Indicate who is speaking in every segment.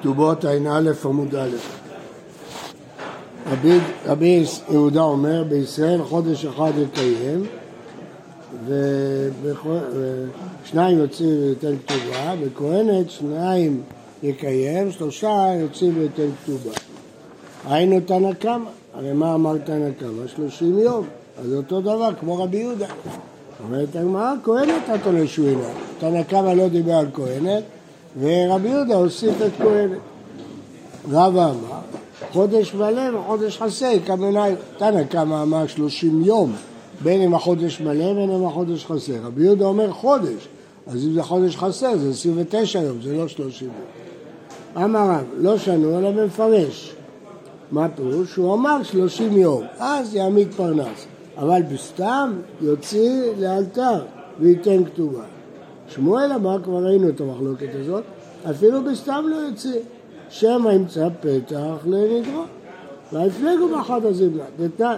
Speaker 1: כתובות ע"א עמוד א'. רבי, רבי יהודה אומר, בישראל חודש אחד יקיים, ושניים יוצאים וייתן כתובה, וכהנת שניים יקיים, שלושה יוצאים וייתן כתובה. היינו תנא קמא, הרי מה אמר תנא קמא? שלושים יום, אז אותו דבר כמו רבי יהודה. אומרת הגמרא, כהנת אתה לא שואלה. תנא קמא לא דיבר על כהנת, ורבי יהודה הוסיף את כהנת. רבא אמר, חודש מלא וחודש חסר, כמנהל. תנא קמא אמר שלושים יום, בין אם החודש מלא ובין אם החודש חסר. רבי יהודה אומר חודש, אז אם זה חודש חסר זה 29 יום, זה לא 30 יום. אמר רב, לא שנו אלא במפרש. מה פירוש? הוא אמר 30 יום, אז יעמיד פרנס. אבל בסתם יוציא לאלתר וייתן כתובה. שמואל אמר, כבר ראינו את המחלוקת הזאת, אפילו בסתם לא יוציא. שמא ימצא פתח לנגרו. והפלגו באחת הזמנה, דתן.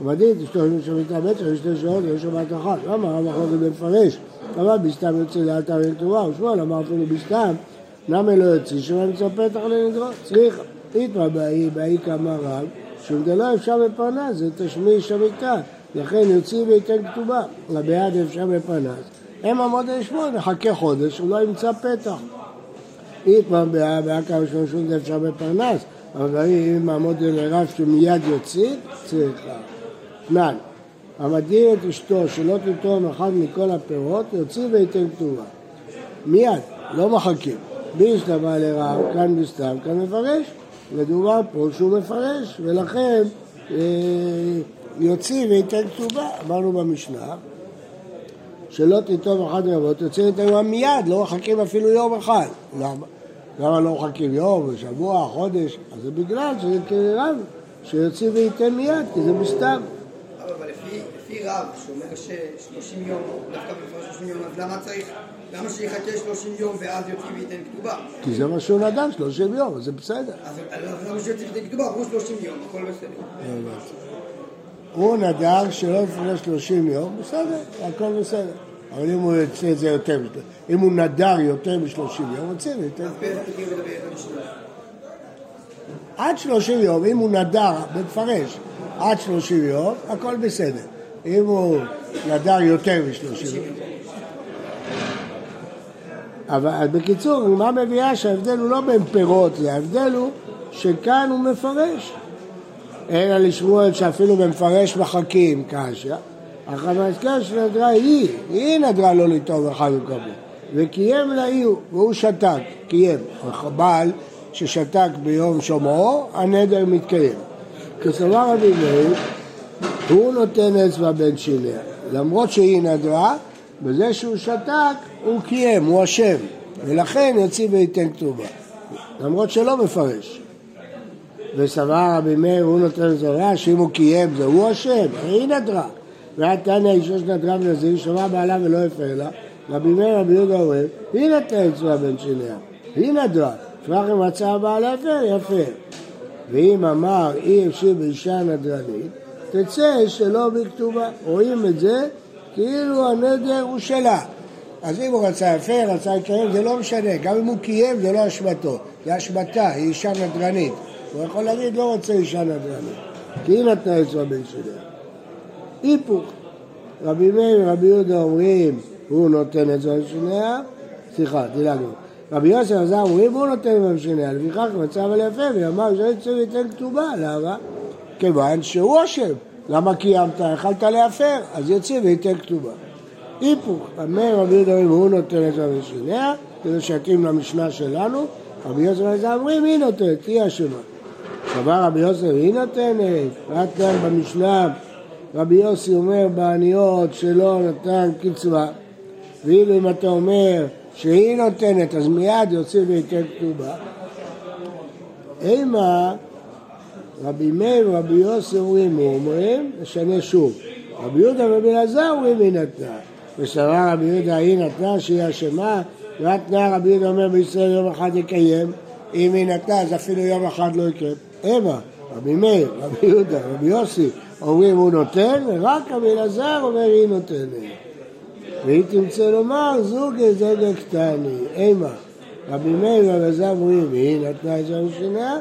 Speaker 1: עמדית, אשתו שמיטה בית, יש שתי שעות, יש שבת אחת. למה הרב מחלוקת במפרש? אבל בסתם יוצא לאלתר וכתובה, ושמואל אמר אפילו בסתם, למה לא יוציא? שמא ימצא פתח לנגרו. צריכה. איתמר באי, באי כמה רב, שום דלא אפשר בפרנס, זה תשמיש המיטה. לכן יוציא וייתן כתובה, לבעד אפשר בפרנס. הם עמוד לשמור, נחכה חודש, הוא לא ימצא פתח. איתמר כמה שום שום אפשר בפרנס, אבל אם עמוד לרב שמיד יוציא, צריכה. תנן, המדיר את אשתו שלא תתרום אחד מכל הפירות, יוציא וייתן כתובה. מיד, לא מחכים. בישתבע לרב, כאן בסתם, כאן מפרש. מדובר פה שהוא מפרש, ולכן אה, יוציא וייתן כתובה, אמרנו במשנה, שלא תטוב אחד רבות, יוציא וייתן מיד, לא מחכים אפילו יום אחד. למה? למה לא מחכים יום, שבוע, חודש? אז זה בגלל שזה כרב, שיוציא וייתן מיד, כי זה מסתם.
Speaker 2: אבל לפי רב, שאומר ש-30 יום, דווקא בפרש 30 יום, אז למה צריך, למה שיחכה 30 יום ואז יוציא וייתן כתובה?
Speaker 1: כי זה מה שהוא נדן, 30 יום, זה בסדר.
Speaker 2: אז למה שיוציא וייתן כתובה? אמרו 30 יום, הכל בסדר.
Speaker 1: הוא נדר שלא לפני 30 יום, בסדר, הכל בסדר. אבל אם הוא יוצא את זה יותר, אם הוא נדר יותר מ-30 יום, יוצא יותר. עד 30 יום, אם הוא נדר, מפרש, עד 30 יום, הכל בסדר. אם הוא נדר יותר מ-30 יום. אבל בקיצור, מה מביאה שההבדל הוא לא בין פירות, ההבדל הוא שכאן הוא מפרש. אלא לשמואל שאפילו במפרש מחכים קשיא, אך המזכר שנדרה היא, היא נדרה לא לטוב אחד וכבוד. וקיים לה היא, והוא שתק, קיים. בעל ששתק ביום שומעו, הנדר מתקיים. כסבר רבי מאיר, הוא נותן אצבע בין שיניה. למרות שהיא נדרה, בזה שהוא שתק, הוא קיים, הוא אשם. ולכן יוציא וייתן כתובה. למרות שלא מפרש. וסבר רבי מאיר, הוא נותן זרה, שאם הוא קיים זה הוא אשם, היא נדרה. והיה תנא אישו שנדרה ונזיר, שמע בעלה ולא הפר לה, רבי מאיר רבי יהודה אוהב, היא נתנה אצבע בין שיניה, היא נדרה. פרח אם מצא בעל הפר, יפר. ואם אמר אי אפשר באישה נדרנית, תצא שלא בכתובה. רואים את זה כאילו הנדר הוא שלה. אז אם הוא רצה הפר, רצה לקיים, זה לא משנה. גם אם הוא קיים, זה לא אשמתו. זה אשמתה, היא אישה נדרנית. הוא יכול להגיד, לא רוצה אישה נדרנית. כי היא נתנה אצבע בין שיניה. היפוך. רבי מאיר ורבי יהודה אומרים, הוא נותן את זה לשיניה, סליחה, דילגנו. רבי יוסף עזר אומרים, הוא נותן את זה לשיניה, לפיכך מצב על יפה, ואמר שיצא וייתן כתובה, למה? כיוון שהוא אשם. למה קיימת? יכלת להפר, אז יוצא וייתן כתובה. היפוך, אומר רבי יהודה אומרים, הוא נותן את זה לשיניה, כדי שיתאים למשנה שלנו, רבי יוסף אומרים, היא נותנת, היא אשמה. סבר רבי יוסף, היא נותנת, רק כאן במשנה רבי יוסי אומר בעניות שלא נתן קצבה, ואילו אם אתה אומר שהיא נותנת, אז מיד יוצא וייתן כתובה. אימה רבי מאיר ורבי יוסי אומרים, אומרים, נשנה שוב. רבי יהודה ורבי אלעזר אומרים היא נתנה. וסברה רבי יהודה היא נתנה שהיא אשמה, תנא רבי יהודה אומר בישראל יום אחד יקיים, אם היא נתנה אז אפילו יום אחד לא יקיים. אימה, רבי מאיר, רבי יהודה, רבי יוסי, אומרים הוא נותן, ורק רבי אלעזר אומר היא נותנת. והיא תמצא לומר זוג זגה קטני, אימה. רבי מאיר ואלעזר אומרים, והיא נתנה את זה המשנה,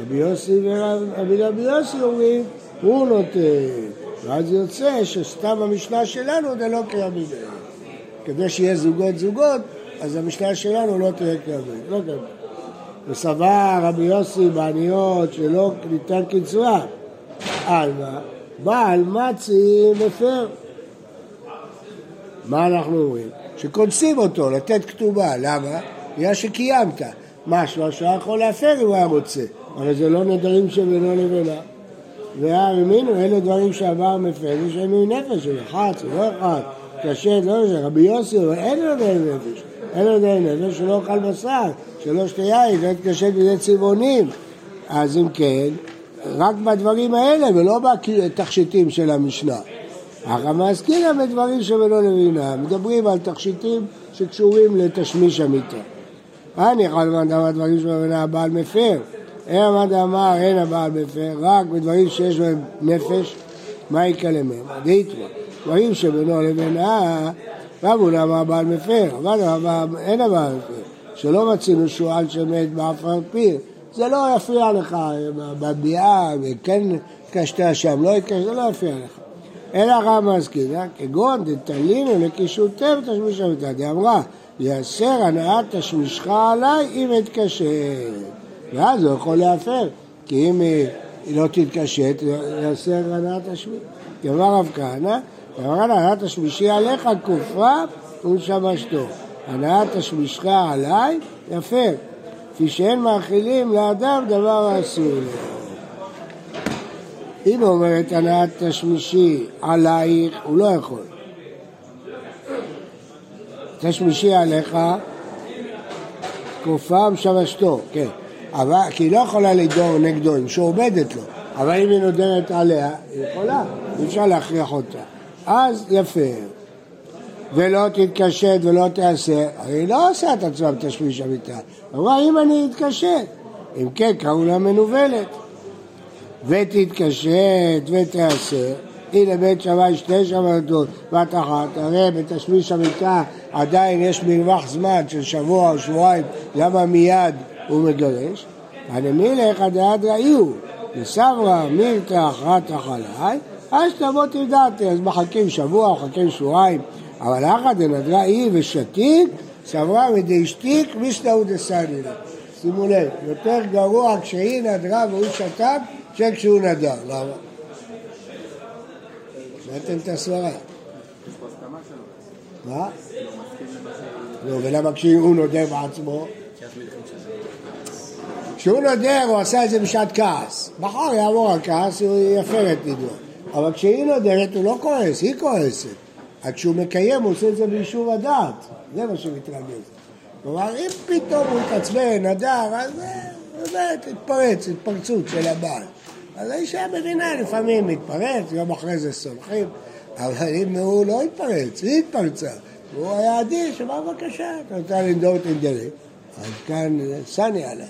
Speaker 1: רבי יוסי ורבי רבי יוסי אומרים, הוא נותן. ואז יוצא שסתם המשנה שלנו זה לא כרבי מאיר. כדי שיהיה זוגות זוגות, אז המשנה שלנו לא תהיה כרבי, לא כרבי. וסבר רבי יוסי בעניות שלא ניתן קצבה, עלמא, בעל מצי מפר. מה אנחנו אומרים? שקונסים אותו, לתת כתובה, למה? בגלל שקיימת. מה, שלושה יכול להפר אם הוא היה רוצה, אבל זה לא נדרים שבינו לבינה. והאמינו, אלה דברים שעבר מפר, יש לנו נפש, של אחת, זה לא אחד, קשה, לא זה, רבי יוסי, אבל אין לו נפש, אין לו די נפש שלא אוכל בשר, שלא שתה יין, לא יתקשה בידי צבעונים. אז אם כן, רק בדברים האלה ולא בתכשיטים של המשנה. אך המעסקינא בדברים שבלא לבינה, מדברים על תכשיטים שקשורים לתשמיש המיטה. אני יכול לומר דברים שבלא הבעל מפר, אין עמד אמר אין הבעל מפר, רק בדברים שיש בהם נפש, מה יקלה מהם? דהיתמה, דברים שבינו לבינה, רבו למה הבעל מפר, אבל אין הבעל מפר, שלא מצינו שועל שמת באף פיר, זה לא יפריע לך בביאה, כן התקשת שם, לא התקשת, זה לא יפריע לך. אלא רמא עסקינא, כגון דתלינו לקישוטה ותשמיש המיטה. דאמרה, יאסר הנעת תשמישך עליי אם אתקשר. ואז הוא יכול להפר, כי אם היא לא תתקשט, יאסר הנעת תשמיש. אמר רב כהנא, אמר הנעת תשמישי עליך כופרה ושמשתו. הנעת תשמישך עליי, יפר. כפי שאין מאכילים לאדם דבר אסור לו. אם אומרת הנעת תשמישי עלייך, הוא לא יכול. תשמישי עליך, כופה משמשתו, כן. אבל, כי היא לא יכולה לדור נגדו, היא שעובדת לו. אבל אם היא נודרת עליה, היא יכולה, אי אפשר להכריח אותה. אז יפה. ולא תתקשט ולא תעשה, הרי היא לא עושה את עצמה בתשמיש המיטה. אמרה, אם אני אתקשט, אם כן, קראו לה מנוולת. ותתקשט ותעשר. הנה בית שמאי שתי שבתות, בת אחת, הרי בתשמיש המיטה עדיין יש מרווח זמן של שבוע או שבועיים, למה מיד הוא מגרש? הנמילך הדעת ראיהו, וסברה מילתא אחרת החלאי, אז תבוא תדעתי, אז מחכים שבוע, מחכים שבועיים, אבל אחת דנדרה אי ושתיק, סברה מדאשתיק מיסטאו דסני שימו לב, יותר גרוע כשהיא נדרה והוא שתק כשהוא נדר, למה? שמעתם את הסברה. מה? לא, ולמה כשהוא נודר בעצמו? כשהוא נודר הוא עשה את זה בשעת כעס. מחר יעבור הכעס, הוא יפר את נידו. אבל כשהיא נודרת הוא לא כועס, היא כועסת. עד שהוא מקיים הוא עושה את זה באישור הדעת. זה מה שמתרגז. כלומר, אם פתאום הוא יתעצבן, נדר, אז באמת התפרץ, התפרצות של הבעל. אז האישה מבינה, לפעמים מתפרץ, יום אחרי זה סולחים, אבל אם הוא לא התפרץ, היא התפרצה, הוא היה אדיש, אמר בבקשה, אתה רוצה לנדור את אינדרי, אז כאן סני עליה.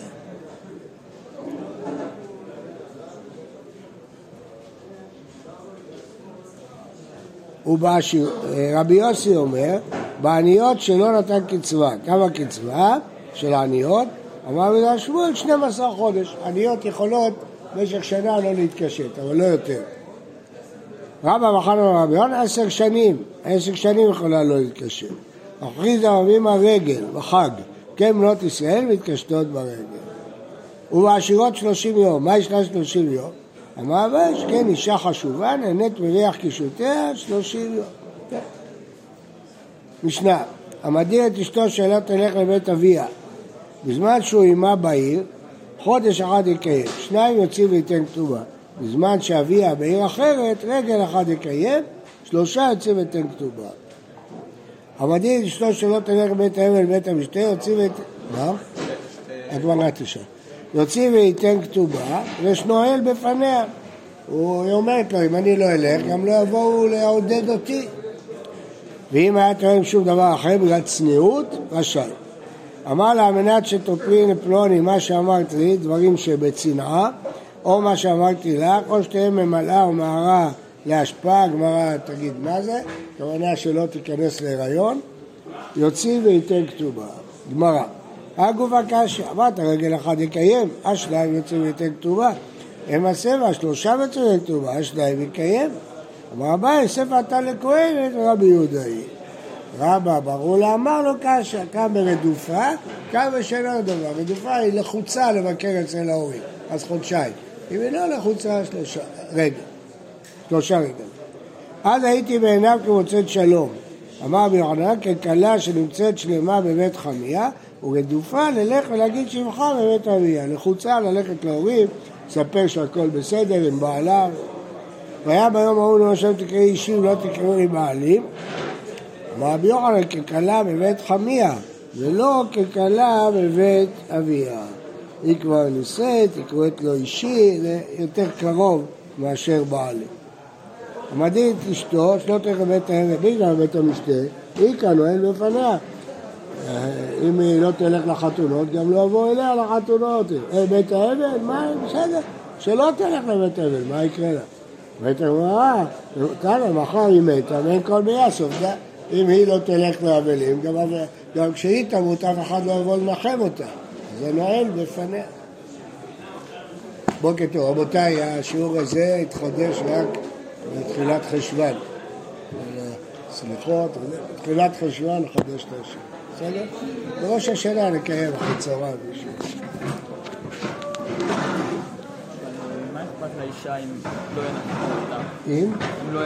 Speaker 1: רבי יוסי אומר, בעניות שלא נתן קצבה, כמה קצבה של העניות? אמר בגלל שמואל 12 חודש, עניות יכולות במשך שנה לא להתקשט, אבל לא יותר. רבא מחר רבי יונה עשר שנים, עשר שנים יכולה לא להתקשט. הכריזה רבים הרגל בחג, כן בנות ישראל מתקשטות ברגל. ובעשירות שלושים יום, מה יש לה שלושים יום? אמר אבש, כן, אישה חשובה, נהנית מריח קישותיה שלושים יום. משנה, המדיר את אשתו שאלה תלך לבית אביה בזמן שהוא עימה בעיר, חודש אחד יקיים, שניים יוצאים וייתן כתובה. בזמן שאביה בעיר אחרת, רגל אחד יקיים, שלושה יוצאים וייתן כתובה. המדיר את אשתו שלא תלך לבית האם ולבית המשתה, יוצאים וייתן... מה? הגמרא תשאל. יוציא וייתן כתובה, ויש נועל בפניה. הוא אומרת לו, אם אני לא אלך, גם לא יבואו לעודד אותי. ואם היה טוען שום דבר אחר בגלל צניעות, רשאי. אמר לה, על מנת שתאמרי לפלוני מה שאמרת לי, דברים שבצנעה, או מה שאמרתי לך, או שתהיה ממלאה או מהרה להשפעה, הגמרא תגיד מה זה, כוונה שלא תיכנס להיריון, יוציא וייתן כתובה. גמרא. הגופה קשה, אמרת רגל אחד יקיים, השניים יוצאים וייתן כתובה. הם הסבע, שלושה וייתן כתובה, השניים יקיים. אמר אביי, ספר אתה לכהנת רבי יהודה היא. רבא ברור לה, אמר לו קשה, קם ברדופה, קם בשאלה דבר. רדופה היא לחוצה לבקר אצל ההורים, אז חודשיים. אם היא לא לחוצה, שלושה רגע. שלושה רגע. אז הייתי בעיניו כמוצאת שלום. אמר רבי יוחנן, ככלה שנמצאת שלמה בבית חמיה, ורדופה נלך ולהגיד שבחה בבית אביה. לחוצה ללכת להורים, לספר שהכל בסדר עם בעלה. והיה ביום ההוא לא השם תקראי אישים, לא תקראו לי בעלים. אמר רבי יוחנן, ככלה בבית חמיה, ולא ככלה בבית אביה. היא כבר נישאת, היא קוראת לו אישי, זה יותר קרוב מאשר בעלי. המדין את אשתו, שלא לבית העבד, בגלל בית המשתה, היא כאן נועל בפניה. אם היא לא תלך לחתונות, גם לא יבואו אליה לחתונות. אה, בית העבד, מה, בסדר, שלא תלך לבית העבד, מה יקרה לה? בית העבד, כאן, מחר היא מתה, ואין כל ביאסוף, אם היא לא תלך לאבלים, גם כשהיא תמות, אף אחד לא יבוא לנחם אותה. זה נועל בפניה. בוקר טוב, רבותיי, השיעור הזה התחדש רק בתחילת חשוון. סליחות, בתחילת חשוון נחדש את השיעור. בסדר? בראש השנה נקיים אחרי צהריים.
Speaker 3: מה אכפת לאישה אם לא ינקו אותה?
Speaker 1: אם?
Speaker 3: אם לא